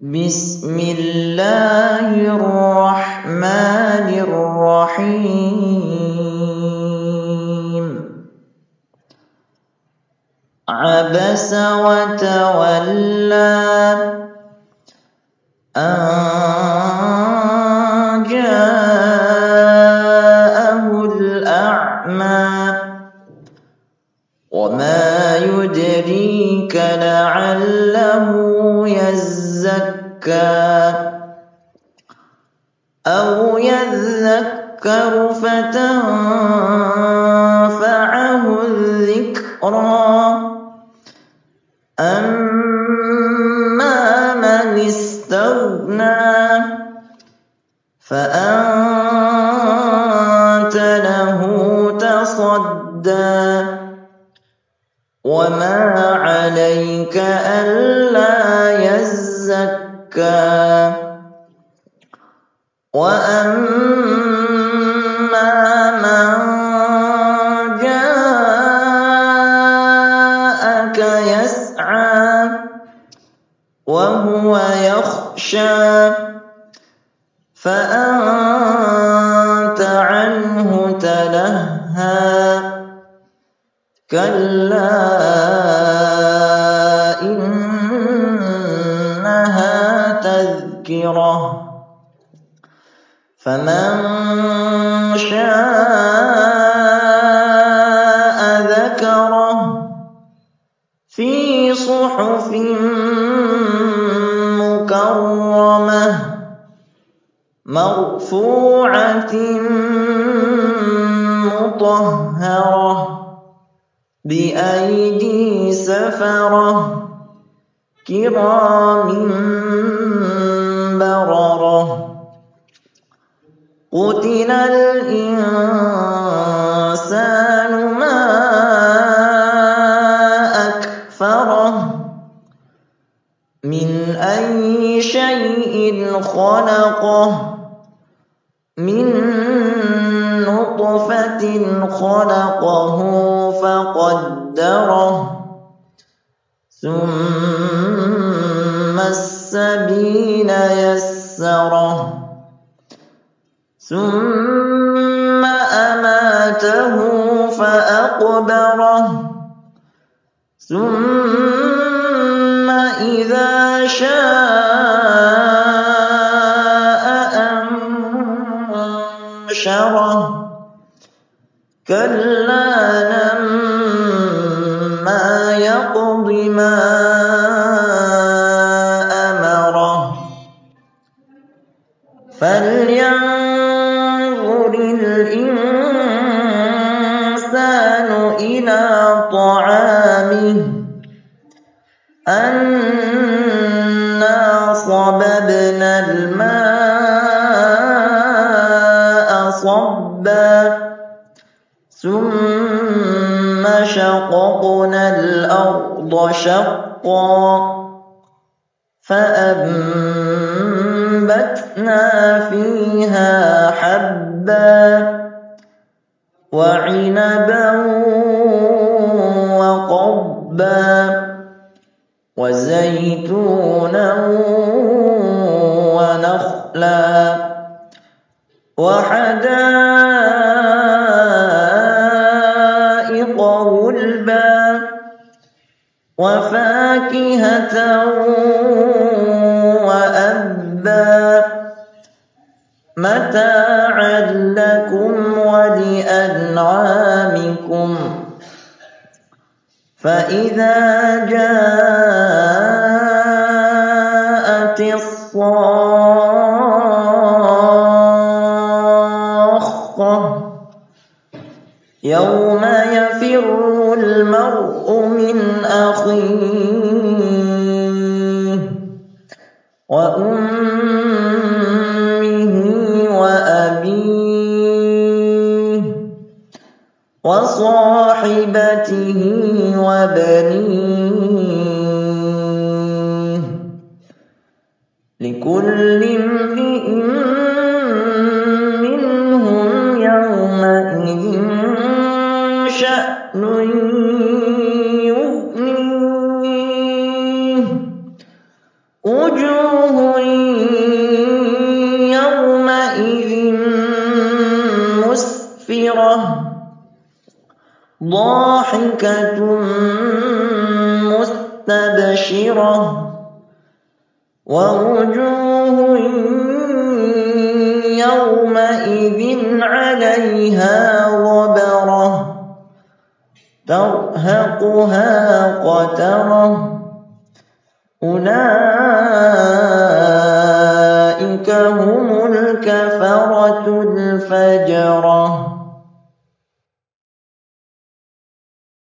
بِسْمِ اللَّهِ الرَّحْمَٰنِ الرَّحِيمِ. عَبَسَ وَتَوَلَّىٰ أَن يَزَّكَّىٰ أَوْ يَذَّكَّرُ فَتَنفَعَهُ الذِّكْرَىٰ. أَمَّا مَنِ اسْتَغْنَىٰ فَأَنتَ لَهُ تَصَدَّىٰ. وَمَا عَلَيْكَ أَلَّا يَزَّكَّىٰ. وَأَمَّا مَن جَاءَكَ يَسْعَىٰ وَهُوَ يَخْشَىٰ فَأَنتَ عَنْهُ تَلَهَّىٰ كَلَّا تَذْكِرَةٌ. فَمَن شَاءَ ذَكَرَهُ فِي صُحُفٍ مُّكَرَّمَةٍ مَّرْفُوعَةٍ مُّطَهَّرَةٍ بِأَيْدِي سَفَرَةٍ. كِرَامٍ بَرَرَةٍ قُتِلَ الْإِنسَانُ مَا أَكْفَرَهُ مِنْ أَيِّ شَيْءٍ خَلَقَهُ مِن نُّطْفَةٍ خَلَقَهُ فَقَدَّرَهُ ثُمَّ السَّبِيلَ يَسَّرَهُ. ثُمَّ أَمَاتَهُ فَأَقْبَرَهُ. ثُمَّ إِذَا شَاءَ أَنشَرَهُ. كَلَّا لَمَّا يَقْضِ مَا فَلْيَنظُرِ الْإِنسَانُ إِلَىٰ طَعَامِهِ أَنَّا صَبَبْنَا الْمَاءَ صَبًّا ثُمَّ شَقَقْنَا الْأَرْضَ شَقًّا فَأَنبَتْنَا فِيهَا حَبًّا وَعِنَبًا وَقَضْبًا وَزَيْتُونًا وَنَخْلًا وَحَدَائِقَ غُلْبًا وَفَاكِهَةً وَأَبًّا مَّتَاعًا لَّكُمْ وَلِأَنْعَامِكُمْ. فَإِذَا جَاءَتِ الصَّاخَّةُ يَوْمَ يَفِرُّ الْمَرْءُ مِنْ أَخِيهِ وَأُمِّهِ وَصَاحِبَتِهِ وَبَنِيهِ ضَاحِكَةٌ مُّسْتَبْشِرَةٌ وَوُجُوهٌ يَوْمَئِذٍ عَلَيْهَا غَبَرَةٌ تَرْهَقُهَا قَتَرَةٌ